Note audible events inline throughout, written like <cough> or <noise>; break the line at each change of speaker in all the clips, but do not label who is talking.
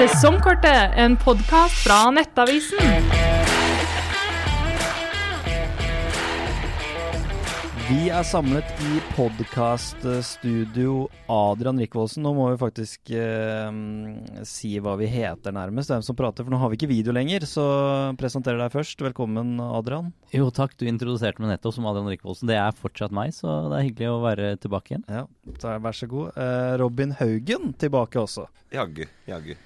Sesongkortet, en podkast fra Nettavisen.
Vi er samlet i podkaststudio Adrian Rikvoldsen. Nå må vi faktisk eh, si hva vi heter, nærmest. Hvem som prater, for nå har vi ikke video lenger. Så presenter deg først. Velkommen, Adrian.
Jo, takk. Du introduserte meg nettopp som Adrian Rikvoldsen. Det er fortsatt meg, så det er hyggelig å være tilbake igjen.
Ja, Vær så god. Eh, Robin Haugen tilbake også.
Jaggu. Jaggu.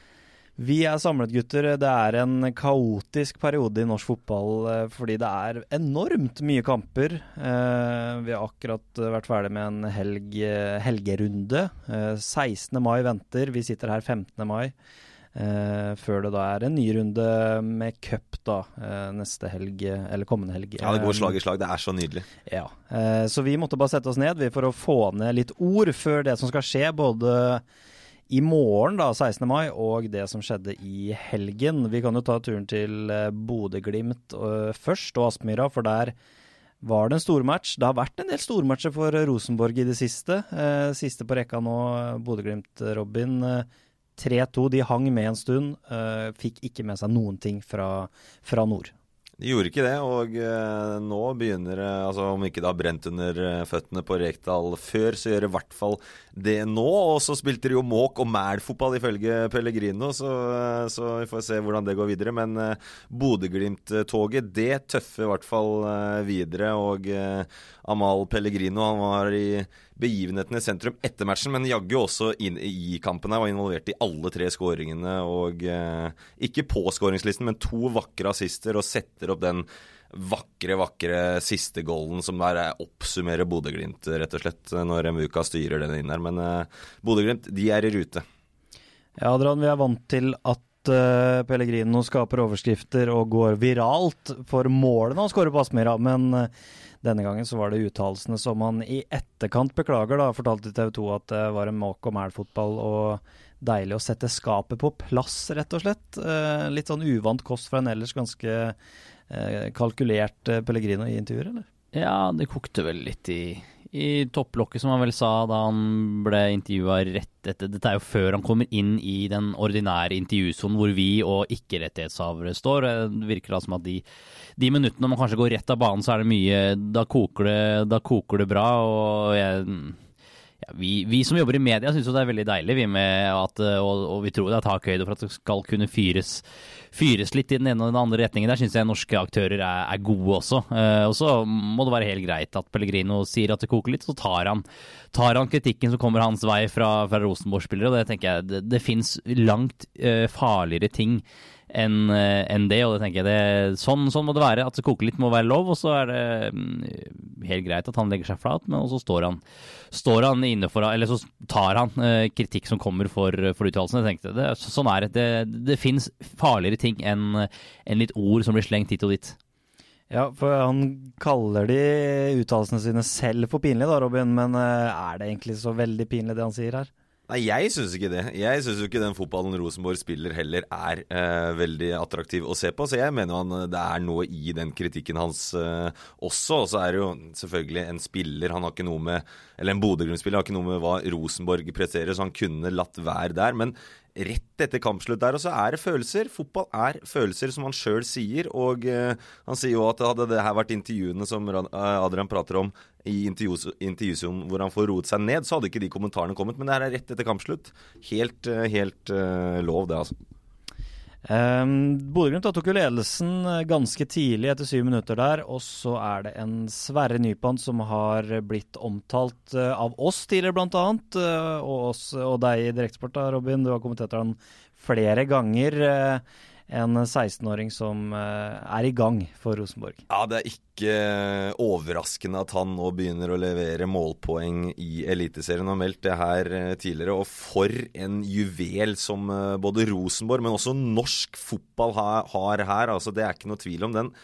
Vi er samlet, gutter. Det er en kaotisk periode i norsk fotball eh, fordi det er enormt mye kamper. Eh, vi har akkurat vært ferdig med en helg, eh, helgerunde. 16. mai venter. Vi sitter her 15. mai. før det da er en ny runde med cup da, neste helg, eller kommende helg.
Ja, det går slag i slag. Det er så nydelig.
Ja. så vi måtte bare sette oss ned vi for å få ned litt ord før det som skal skje. både i morgen, da, 16. mai, og det som skjedde i helgen. Vi kan jo ta turen til eh, Bodø-Glimt uh, først, og Aspmyra, for der var det en stormatch. Det har vært en del stormatcher for Rosenborg i det siste. Siste på rekka nå, Bodø-Glimt, Robin. Uh, 3-2. De hang med en stund. fikk ikke med seg noen ting fra, fra nord.
De gjorde ikke det, og eh, nå begynner det altså Om ikke det har brent under eh, føttene på Rekdal før, så gjør det i hvert fall det nå. Og så spilte de jo måk og mæl-fotball ifølge Pellegrino, så, eh, så, vi får se hvordan det går videre. Men eh, Bodø-Glimt-toget, det tøffer i hvert fall eh, videre. Og eh, Amal Pellegrino han var i begivenhetene i sentrum etter matchen, men jaggu også inn i kampen her. Var involvert i alle tre skåringene. Og eh, ikke på skåringslisten, men to vakre assister, og setter opp den vakre, vakre siste goalen som der oppsummerer Bodø-Glimt, rett og slett, når Muka styrer den inn her. Men eh, Bodø-Glimt, de er i rute.
Ja, Adrian, vi er vant til at uh, Pellegrino skaper overskrifter og går viralt for målene han skårer på Aspmyra, men uh, denne gangen så var det uttalelsene som han i etterkant beklager. da, Fortalte TV 2 at det var en måk og mæl-fotball og deilig å sette skapet på plass, rett og slett. Eh, litt sånn uvant kost fra en ellers ganske eh, kalkulert eh, Pellegrino i intervjuer, eller?
Ja, det kokte vel litt i i topplokket, som han vel sa da han ble intervjua rett etter Dette er jo før han kommer inn i den ordinære intervjusonen hvor vi og ikke-rettighetshavere står. Det virker da som at de, de, minuttene man kanskje går rett av banen, så er det mye Da koker det, da koker det bra. og jeg ja, vi, vi, som jobber i media syns jo det er veldig deilig, vi at, og, og vi tror det er takhøyde for at det skal kunne fyres, fyres litt i den ene og den andre retningen. Der syns jeg norske aktører er, er gode også. Eh, og så må det være helt greit at Pellegrino sier at det koker litt, så tar han, tar han kritikken som kommer hans vei fra, fra Rosenborg-spillere. og Det tenker jeg, det, det fins langt eh, farligere ting enn eh, en det. Og det tenker jeg det, sånn, sånn, må det være. At det koker litt må være lov. Og så er det mm, helt greit at han legger seg flat, men så står han, står han inne for Eller så tar han eh, kritikk som kommer for, for uttalelsene. Det, sånn er det. Det, det fins farligere ting enn en litt ord som blir slengt hit og dit.
Ja, for han kaller de uttalelsene sine selv for pinlige, da, Robin. Men eh, er det egentlig så veldig pinlig det han sier her?
Nei, jeg syns ikke det. Jeg syns ikke den fotballen Rosenborg spiller heller er eh, veldig attraktiv å se på. Så jeg mener han, det er noe i den kritikken hans eh, også. Og så er det jo selvfølgelig en spiller Han har ikke noe med Eller en Bodø-Glimt-spiller har ikke noe med hva Rosenborg presterer, så han kunne latt være der. Men rett etter kampslutt der, og så er det følelser. Fotball er følelser, som han sjøl sier. Og uh, han sier jo at hadde det her vært intervjuene som eh, Adrian prater om i intervjusonen hvor han får roet seg ned, så hadde ikke de kommentarene kommet. Men det her er rett etter kampslutt. Helt, uh, helt uh, lov, det, altså.
Um, Bodø-Glimt tok jo ledelsen eh, ganske tidlig etter syv minutter der. Og så er det en Sverre Nypan som har blitt omtalt uh, av oss tidligere, blant annet. Uh, og, oss, og deg i Direktesport, Robin. Du har kommentert han flere ganger. Uh, en 16-åring som eh, er i gang for Rosenborg.
Ja, det er ikke overraskende at han nå begynner å levere målpoeng i Eliteserien. Han har meldt det her eh, tidligere. Og for en juvel som eh, både Rosenborg, men også norsk fotball har her. Altså, det er ikke noe tvil om den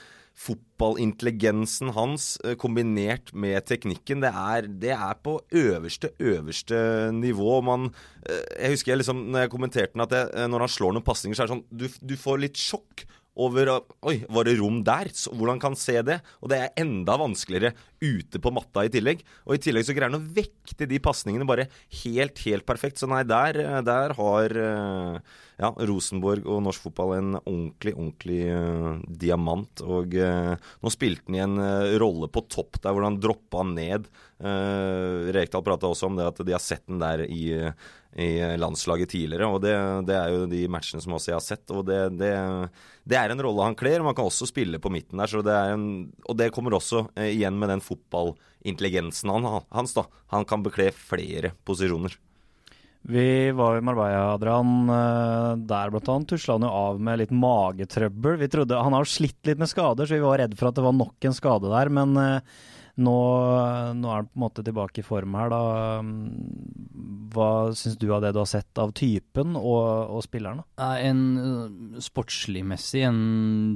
fotballintelligensen hans kombinert med teknikken, det er, det er, på øverste, øverste nivå. Man, jeg husker jeg liksom, når jeg kommenterte den, at jeg, når han slår noen pasninger, så er det sånn du, du får litt sjokk over Oi, var det rom der? Så, hvordan kan han se det? Og det er enda vanskeligere ute på matta i tillegg. Og i tillegg så greier han å vekte de pasningene bare helt, helt perfekt. Så nei, der, der har ja, Rosenborg og norsk fotball en ordentlig, ordentlig uh, diamant. Og uh, nå spilte han i en uh, rolle på topp der hvor han droppa ned. Rekdal prata også om det at de har sett den der i, i landslaget tidligere. og det, det, er jo de matchene som også jeg har sett. og det, det, det er en rolle han kler. Man kan også spille på midten der. så det er en, Og det kommer også igjen med den fotballintelligensen han, hans. da. Han kan bekle flere posisjoner.
Vi var i Marbella, Adrian. Eh, der blant annet tusla han jo av med litt magetrøbbel. Vi trodde, Han har slitt litt med skader, så vi var redd for at det var nok en skade der. Men eh, nå, nå, er han på en måte tilbake i form her, da. Hva syns du av det du har sett av typen og, og spilleren?
En uh, sportsligmessig en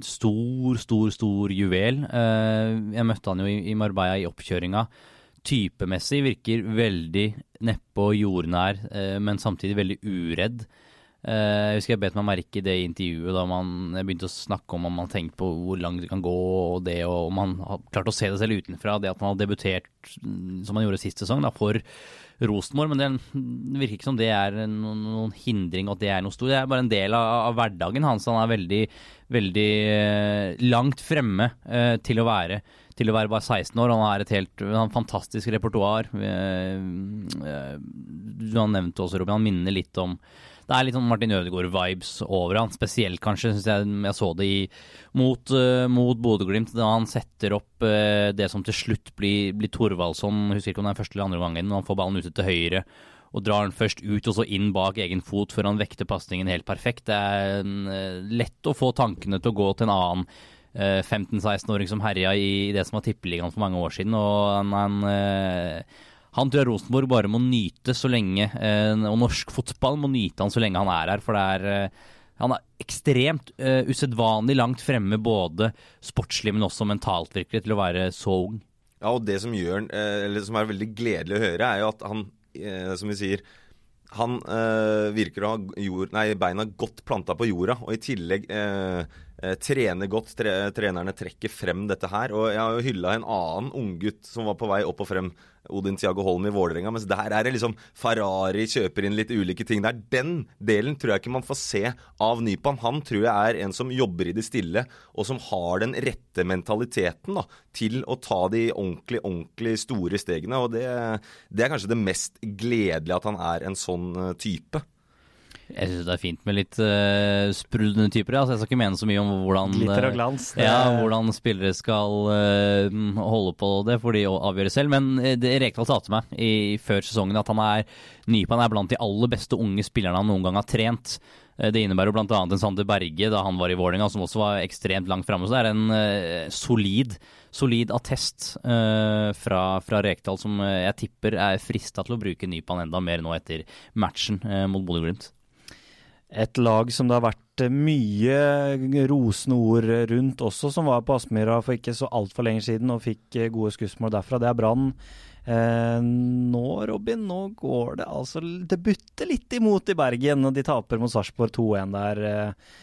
stor, stor, stor juvel. Jeg møtte han jo i Marbella i oppkjøringa typemessig virker veldig nedpå jordnær, eh, men samtidig veldig uredd. Eh, jeg husker jeg bet meg merke i det intervjuet da man begynte å snakke om om man tenkte på hvor langt det kan gå, og det, og man klarte å se det selv utenfra. Det at man har debutert mm, som man gjorde sist sesong, da, for Rosenborg. Men det, virker ikke som det er noen, hindring, og at det er noe stort. Det er bare en del av, av hverdagen hans. Han er veldig, veldig eh, langt fremme eh, til å være til å være bare 16 år. Han har et helt han fantastisk repertoar. Du har nevnt også, Robin, han minner litt om det er litt sånn Martin Ødegaard-vibes over han. Spesielt kanskje, syns jeg jeg så det i, mot, uh, mot Bodø-Glimt, da han setter opp uh, det som til slutt blir, blir Thorvaldsson. Husker ikke om det er første eller andre gangen, når han får ballen ute til høyre og drar den først ut og så inn bak egen fot før han vekter pasningen helt perfekt. Det er uh, lett å få tankene til å gå til en annen 15-16-åring eh, som herja i det som var tippeligaen for mange år siden. og han, han, eh, han tror Rosenborg bare må nyte så lenge, eh, og norsk fotball må nyte han så lenge han er her. For det er han er ekstremt uh, usedvanlig langt fremme, både sportslig, men også mentalt, virkelig, til å være så ung.
Ja, og det som gjør eller som er veldig gledelig å høre, er jo at han, som vi sier han øh, virker å ha jord, nei, beina godt planta på jorda, og i tillegg øh, Eh, trener godt. Tre, trenerne trekker frem dette her. Og jeg har jo hylla en annen unggutt som var på vei opp og frem, Odin Tiago Holm i Vålerenga. Mens der er det liksom Ferrari kjøper inn litt ulike ting. Det er den delen tror jeg ikke man får se av Nypan. Han tror jeg er en som jobber i det stille, og som har den rette mentaliteten da, til å ta de ordentlig, ordentlig store stegene. Og det, det er kanskje det mest gledelige at han er en sånn eh, type.
Jeg syns det er fint med litt uh, sprudlende typer. Altså, jeg skal ikke mene så mye om hvordan,
eh, glans.
Ja, hvordan spillere skal uh, holde på det for de å avgjøre selv. Men det Rekdal sa til meg i, før sesongen at han er Nypan er blant de aller beste unge spillerne han noen gang har trent. Det innebærer bl.a. en Sander Berge da han var i Vålerenga, som også var ekstremt langt framme. Så det er en uh, solid, solid attest uh, fra, fra, Rekdal som jeg tipper er frista til å bruke Nypan enda mer nå etter matchen uh, mot Bodø-Glimt.
Et lag som det har vært eh, mye rosende ord rundt også, som var på Aspmyra for ikke så altfor lenge siden og fikk eh, gode skussmål derfra. Det er Brann. Eh, nå, Robin, nå går det altså Det butter litt imot i Bergen, og de taper mot Sarpsborg 2-1 der. Eh,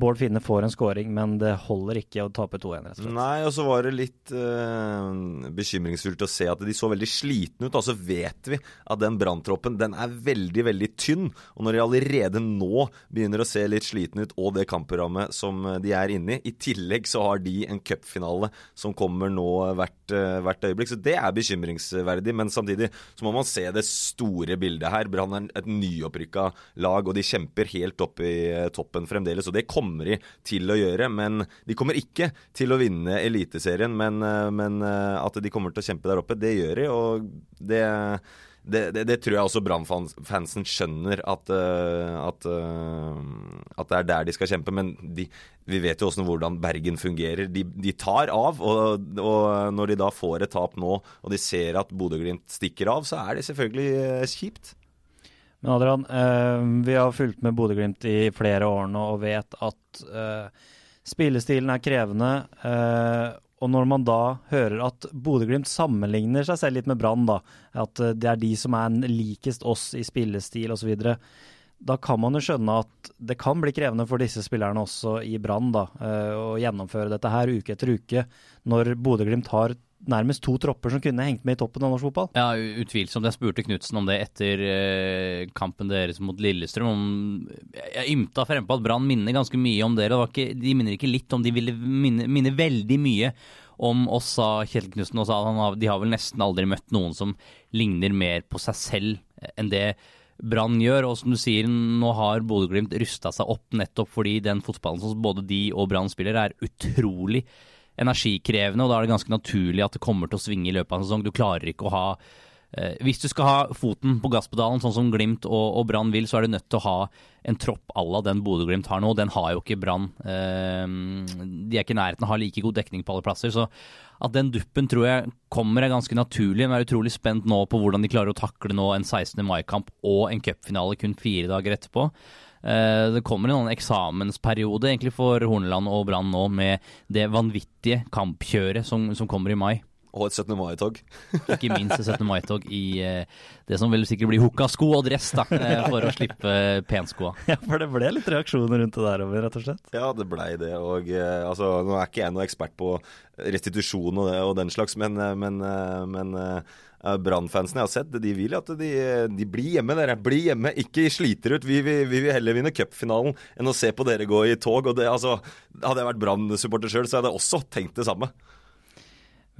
Bård Finne får en scoring, men det holder ikke å tape 2-1. rett og slett.
Nei, og så var det litt uh, bekymringsfullt å se at de så veldig slitne ut. Og så vet vi at den branntroppen den er veldig, veldig tynn. Og når de allerede nå begynner å se litt slitne ut, og det kampprogrammet som de er inne i I tillegg så har de en cupfinale som kommer nå hvert, uh, hvert øyeblikk. Så det er bekymringsverdig. Men samtidig så må man se det store bildet her. Brann er et nyopprykka lag, og de kjemper helt opp i uh, toppen fremdeles. og det kommer de til å gjøre. Men de kommer ikke til å vinne Eliteserien. Men, eh, men eh, at de kommer til å kjempe der oppe, det gjør de. Og det det, det, det, tror jeg også Brann-fansen skjønner, at, uh, at, at, det er der de skal kjempe. Men de, vi vet jo også hvordan Bergen fungerer. De, de tar av, og, og, når de da får et tap nå, og de ser at Bodø-Glimt stikker av, så er det selvfølgelig kjipt.
Men Adrian, eh, vi har fulgt med Bodø-Glimt i flere år nå og vet at eh, spillestilen er krevende. Eh, og når man da hører at Bodø-Glimt sammenligner seg selv litt med Brann, at eh, det er de som er likest oss i spillestil osv., da kan man jo skjønne at det kan bli krevende for disse spillerne også i Brann eh, å gjennomføre dette her uke etter uke, når Bodø-Glimt har nærmest to tropper som kunne hengt med i toppen av norsk fotball.
Ja, utvilsomt. Jeg spurte Knutsen om det etter eh, kampen deres mot Lillestrøm. Om, jeg ymta frempå at Brann minner ganske mye om dere. Ikke, de minner ikke litt om, de ville minne, minne veldig mye om oss, sa Kjell Knutsen. Og sa at har, de har vel nesten aldri møtt noen som ligner mer på seg selv enn det Brann gjør. Og som du sier, nå har Bodø-Glimt rusta seg opp nettopp fordi den fotballen som både de og Brann spiller, er utrolig energikrevende. Og da er det ganske naturlig at det kommer til å svinge i løpet av en sesong. Du klarer ikke å ha eh, Hvis du skal ha foten på gasspedalen, sånn som Glimt og, og Brann vil, så er du nødt til å ha en tropp à la den Bodø-Glimt har nå. Den har jo ikke Brann. Eh, de er ikke i nærheten av å ha like god dekning på alle plasser. så at den duppen tror jeg kommer er ganske naturlig. Jeg er utrolig spent nå på hvordan de klarer å takle nå en 16. mai-kamp og en cupfinale kun fire dager etterpå. Eh, det kommer en eksamensperiode egentlig for Horneland og Brann nå med det vanvittige kampkjøret som, som kommer i mai.
Og et 17. mai-tog. <laughs>
Ikke minst et 17. mai-tog i eh, det som vel sikkert blir hukka-sko og dress, da, eh, for å slippe penskoa. <laughs>
Ja, for det ble litt reaksjoner rundt det der over, rett og slett?
Ja, det blei det. Og eh, altså, nå er ikke jeg noen ekspert på restitusjon og, det, og den slags, men, eh, men, eh, men uh, Brann-fansen jeg har sett, de vil at de, de blir hjemme, dere. Bli hjemme, ikke sliter ut. Vi, vi, vi vil heller vinne cupfinalen enn å se på dere gå i tog. Og det, altså, hadde jeg vært Brann-supporter sjøl, så hadde jeg også tenkt det samme.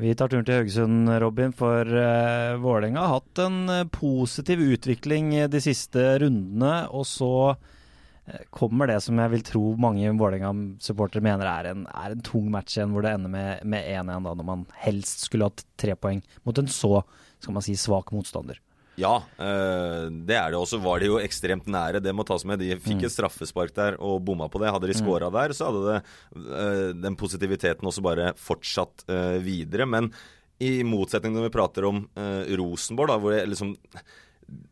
Vi tar turen til Haugesund, Robin, for uh, Vålerenga har hatt en uh, positiv utvikling de siste rundene. Og så kommer det som jeg vil tro mange Vålerenga-supportere mener er en, er en, tung match igjen, hvor det ender med 1-1, når man helst skulle hatt tre poeng mot en så skal man si, svak motstander.
Ja, eh, det er det. Og så var de jo ekstremt nære, det må tas med. De fikk mm. et straffespark der og bomma på det. Hadde de scora mm. der, så hadde det, eh, den positiviteten også bare fortsatt eh, videre. Men i motsetning når vi prater om Rosenborg, da, hvor det liksom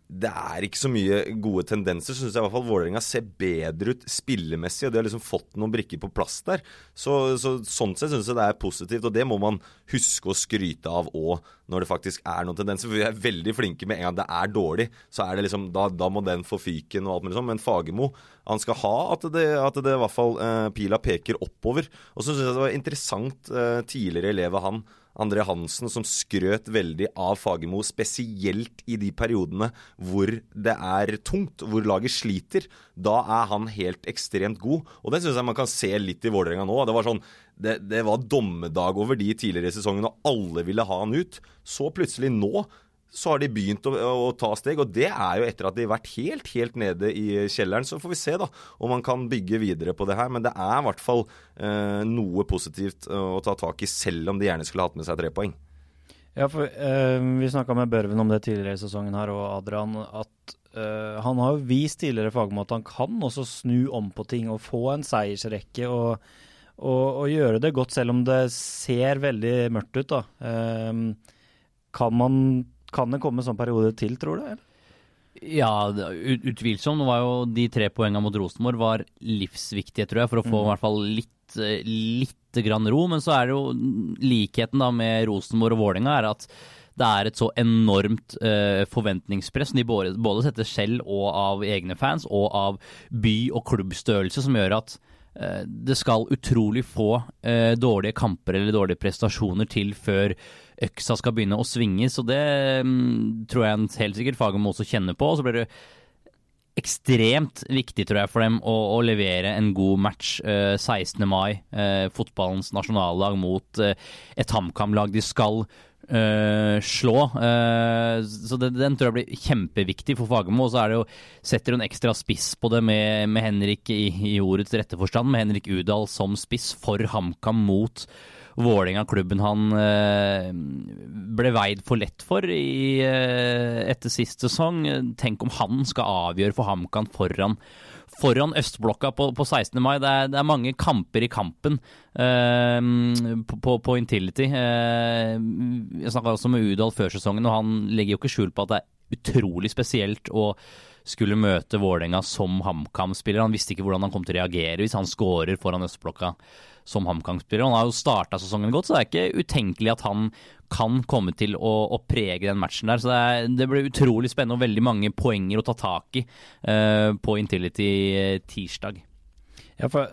det er ikke så mye gode tendenser. Så syns jeg i hvert fall Vålerenga ser bedre ut spillemessig, og de har liksom fått noen brikker på plass der. Så, så Sånn sett syns jeg det er positivt, og det må man huske å skryte av òg når det faktisk er noen tendenser. For vi er veldig flinke med en gang det er dårlig, så er det liksom da, da må den få fyken og alt mulig sånn. Men Fagermo han skal ha at det, at det i hvert fall eh, pila peker oppover. Og så syns jeg det var interessant eh, tidligere elev av han André Hansen som skrøt veldig av Fagermo, spesielt i de periodene hvor det er tungt, hvor laget sliter. Da er han helt ekstremt god, og det syns jeg man kan se litt i Vålerenga nå. Det var sånn det, det var dommedag over de tidligere sesongene, og alle ville ha han ut. Så plutselig nå så har de begynt å, å, ta steg, og det er jo etter at de har vært helt, helt nede i kjelleren. Så får vi se da om man kan bygge videre på det her. Men det er i hvert fall eh, noe positivt eh, å ta tak i, selv om de gjerne skulle hatt med seg tre poeng.
Ja, for eh, Vi snakka med Børven om det tidligere i sesongen her, og Adrian, at eh, han har vist tidligere fagmål at han kan også snu om på ting og få en seiersrekke. og og, og, gjøre det godt, selv om det ser veldig mørkt ut. da. Um, kan man kan det komme en sånn periode til, tror du?
Ja, utvilsomt. Nå var jo de tre poengene mot Rosenborg var livsviktige, tror jeg, for å få mm. i hvert fall litt, eh, litt grann ro. Men så er det jo likheten da med Rosenborg og Vålerenga er at det er et så enormt uh, forventningspress de både, både setter selv og av egne fans, og av by- og klubbstørrelse, som gjør at det skal utrolig få eh, dårlige kamper eller dårlige prestasjoner til før øksa skal begynne å svinge. Så det mm, tror jeg helt sikkert Fagermo også kjenner på. Og så blir det ekstremt viktig tror jeg for dem å, å levere en god match eh, 16. mai. Eh, fotballens nasjonallag mot eh, et HamKam-lag de skal Uh, slå. Uh, så det, den tror jeg blir kjempeviktig for Fagermo. Og så er det jo, setter hun ekstra spiss på det med, med Henrik i, i, ordets rette forstand, med Henrik Udal som spiss for HamKam mot Vålerenga, klubben han eh, ble veid for lett for i, eh, etter sist sesong. Tenk om han skal avgjøre for HamKam foran, foran østblokka på, på 16. mai. Det er, det er, mange kamper i kampen eh, på, på, Intility. Eh, jeg snakka også med Udal før sesongen, og han legger jo ikke skjul på at det er utrolig spesielt å skulle møte Vålerenga som HamKam-spiller. Han visste ikke hvordan han kom til å reagere hvis han scorer foran østblokka som HamKam-spiller. Han har jo starta sesongen godt, så det er ikke utenkelig at han kan komme til å, å prege den matchen der. Så det, er, det, blir utrolig spennende og veldig mange poenger å ta tak i uh, på Intility tirsdag.
Ja, for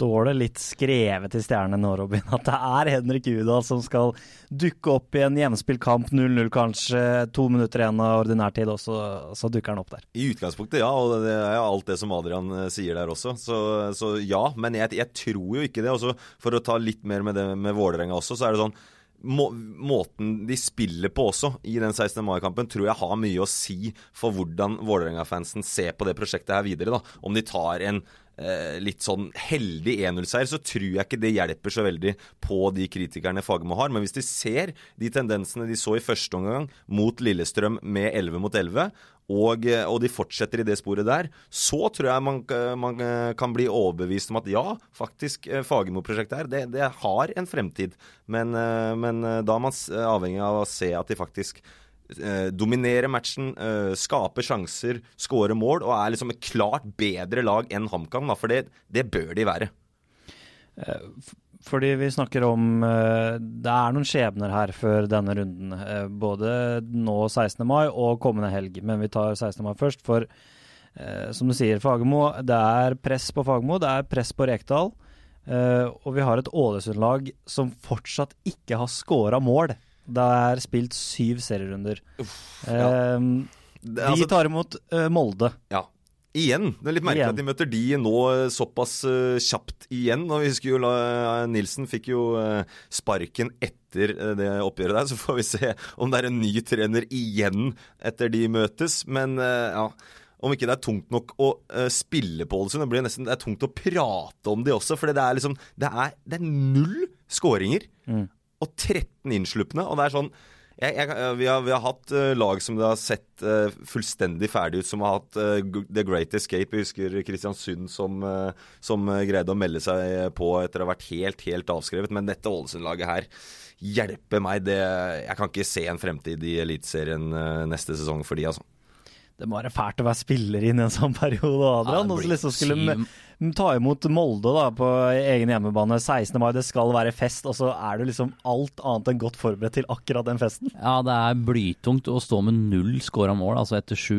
står det litt skrevet i stjernene nå, Robin, at det er Henrik Udal som skal dukke opp i en hjemspilt kamp, 0-0 kanskje, to minutter igjen av ordinær tid, og så, så, dukker han opp der.
I utgangspunktet, ja. Og det er alt det som Adrian eh, sier der også. Så, så ja, men jeg, jeg, tror jo ikke det. Også for å ta litt mer med det med Vålerenga også, så er det sånn må, måten de spiller på også i den 16. mai-kampen, tror jeg har mye å si for hvordan Vålerenga-fansen ser på det prosjektet her videre. da. Om de tar en litt sånn heldig 1-0-seier, så tror jeg ikke det hjelper så veldig på de kritikerne Fagermo har. Men hvis de ser de tendensene de så i første omgang mot Lillestrøm med 11 mot 11, og, eh, og, de fortsetter i det sporet der, så tror jeg man, man eh, kan bli overbevist om at ja, faktisk, eh, Fagermo-prosjektet her, det, det, har en fremtid. Men, men da er man avhengig av å se at de faktisk eh, dominerer matchen, eh, skaper sjanser, skårer mål og er liksom et klart bedre lag enn HamKam. For det, det bør de være.
Fordi vi snakker om Det er noen skjebner her før denne runden. Både nå 16. mai og kommende helg. Men vi tar 16. mai først. For som du sier, Fagermo, det er press på Fagermo. Det er press på Rekdal. og vi har et Ålesund-lag som fortsatt ikke har scora mål. Det er spilt syv serierunder. Uff, ja. de altså, tar imot Molde.
Ja, Igjen. Det er litt merkelig at de møter de nå eh, såpass uh, kjapt igjen. Og vi husker jo uh, Nilsen fikk jo uh, sparken etter det oppgjøret der, <laughs> så får vi se om det er en ny trener igjen etter de møtes. Men ja, om ikke det er tungt nok å spille på Ålesund. Det blir nesten det er tungt å prate om de også, for det er liksom Det er, det er null skåringer mm. Og 13 innslupne. Og det er sånn jeg, jeg, eh, vi, har, vi, har, hatt uh, lag som det har sett uh, fullstendig ferdig ut, som har hatt uh, The Great Escape. Jeg husker Kristiansund som, som greide å melde seg på etter å ha vært helt, helt avskrevet. Men dette Ålesund-laget her hjelper meg. Det, jeg kan ikke se en fremtid i Eliteserien neste sesong for de, altså.
Det må være fælt å være spiller inn i en sånn periode, Adrian. Ja, og så liksom skulle ta imot Molde da, på egen hjemmebane 16. mai. Det skal være fest, og så er du liksom alt annet enn godt forberedt til akkurat den festen.
Ja, det er blytungt å stå med null scora mål altså etter sju,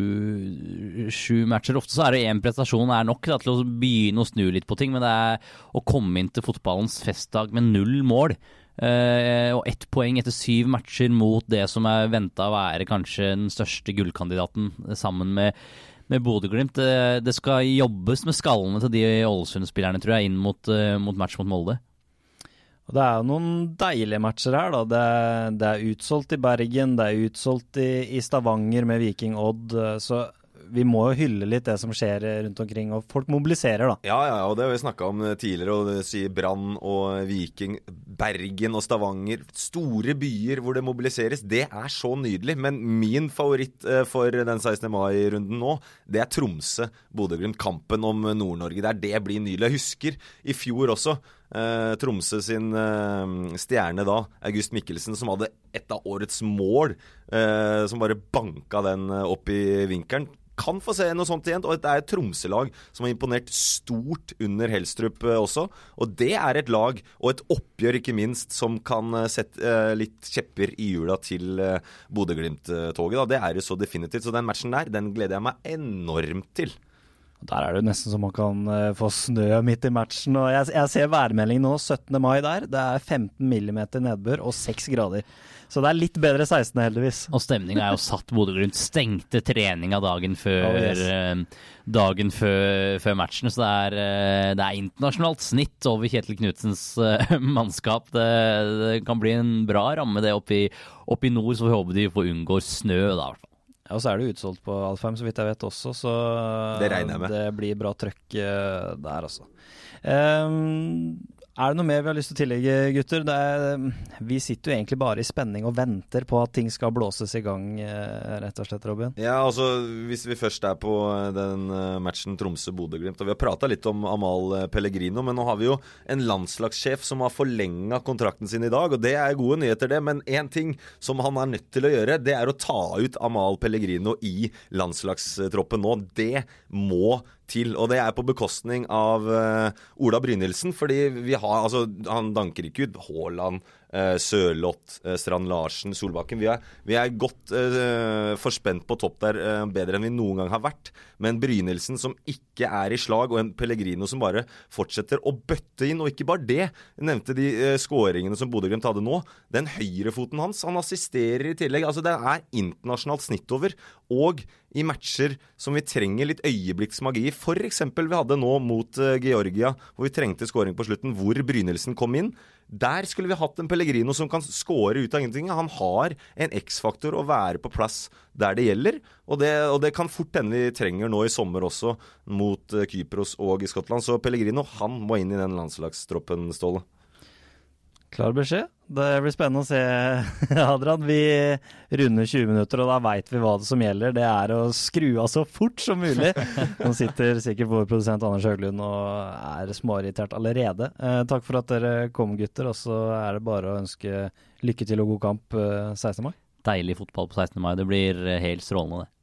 sju, matcher. Ofte så er det én prestasjon er nok da, til å begynne å snu litt på ting, men det er å komme inn til fotballens festdag med null mål. Uh, og ett poeng etter syv matcher mot det som er venta å være kanskje den største gullkandidaten, sammen med, med Bodø-Glimt. Det, det, skal jobbes med skallene til de Ålesund-spillerne, tror jeg, inn mot, mot, match mot Molde.
Og Det er jo noen deilige matcher her. da. Det, det er utsolgt i Bergen, det er utsolgt i, i Stavanger med Viking Odd. Eh, så vi må jo hylle litt det som skjer rundt omkring, og folk mobiliserer, da.
Ja, ja, og det har vi snakka om tidligere, og det sier Brann og Viking, Bergen og Stavanger. Store byer hvor det mobiliseres. Det er så nydelig. Men min favoritt eh, for den 16. mai-runden nå, det er Tromsø-Bodø-Glimt. Kampen om Nord-Norge der. Det blir nydelig. Jeg husker i fjor også. Eh, Tromsø sin eh, stjerne da, August Mikkelsen, som hadde et av årets mål. Eh, som bare banka den eh, opp i vinkelen kan få se noe sånt igjen. Og det er et Tromsø-lag som har imponert stort under Helstrup eh, også. Og det er et lag, og et oppgjør ikke minst, som kan eh, sette litt kjepper i hjula til Bodø-Glimt-toget. Det er det så definitivt. Så den matchen der, den gleder jeg meg enormt til.
Der er det nesten så man kan uh, få snø midt i matchen. og Jeg, jeg ser værmeldingen nå, 17. mai der. Det er 15 millimeter nedbør og 6 grader. Så det er litt bedre 16., heldigvis.
Og stemninga er jo satt. Bodø-Glimt stengte treninga dagen før, oh, yes. Eh, dagen før, før, matchen. Så det er, eh, det er, internasjonalt snitt over Kjetil Knutsens <laughs> mannskap. Det, det, kan bli en bra ramme, det oppe i, oppe i nord, så vi håper de får unngå snø, da, i hvert fall.
Ja, og så er det utsolgt på Alfheim, så vidt jeg vet også, så
det, regner jeg med.
det blir bra trøkk der, altså. Um, er det noe mer vi har lyst til å tillegge, gutter? Er, vi sitter jo egentlig bare i spenning og venter på at ting skal blåses i gang, eh, rett og slett, Robin.
Ja, altså hvis vi først er på eh, den eh, matchen Tromsø-Bodø-Glimt, og vi har prata litt om Amal Pellegrino, men nå har vi jo en landslagssjef som har forlenga kontrakten sin i dag, og det er gode nyheter, det. Men én ting som han er nødt til å gjøre, det er å ta ut Amal Pellegrino i landslagstroppen nå. Det må til. Og det er på bekostning av uh, Ola Brynildsen. Fordi vi har Altså, han danker ikke ut Haaland, Sørloth, uh, Strand Larsen, Solbakken. Vi er, vi er godt uh, forspent på topp der, bedre enn vi noen gang har vært. Men Brynildsen som ikke er i slag, og en Pellegrino som bare fortsetter å bøtte inn. Og ikke bare det. Jeg nevnte de uh, skåringene som Bodø-Glimt hadde nå. Den høyrefoten hans, han assisterer i tillegg. Altså, det er internasjonalt snitt over. Og i matcher som vi trenger litt øyeblikksmagi i. F.eks. vi hadde nå mot uh, Georgia, hvor vi trengte skåring på slutten, hvor Brynildsen kom inn. Der skulle vi hatt en Pellegrino som kan skåre ut av ingenting. Han har en X-faktor å være på plass der det gjelder. Og det, og det kan fort hende vi trenger nå i sommer også, mot uh, Kypros og i Skottland. Så Pellegrino han må inn i den landslagstroppen, Ståle.
Klar beskjed. Det blir spennende å se, <laughs> Adrian. Vi runder 20 minutter, og da veit vi hva det som gjelder. Det er å skru av så fort som mulig. <laughs> Nå sitter sikkert vår produsent Anders Høglund og er småirritert allerede. Eh, takk for at dere kom, gutter. Og så er det bare å ønske lykke til og god kamp eh, 16. mai.
Deilig fotball på 16. mai. Det blir helt strålende, det.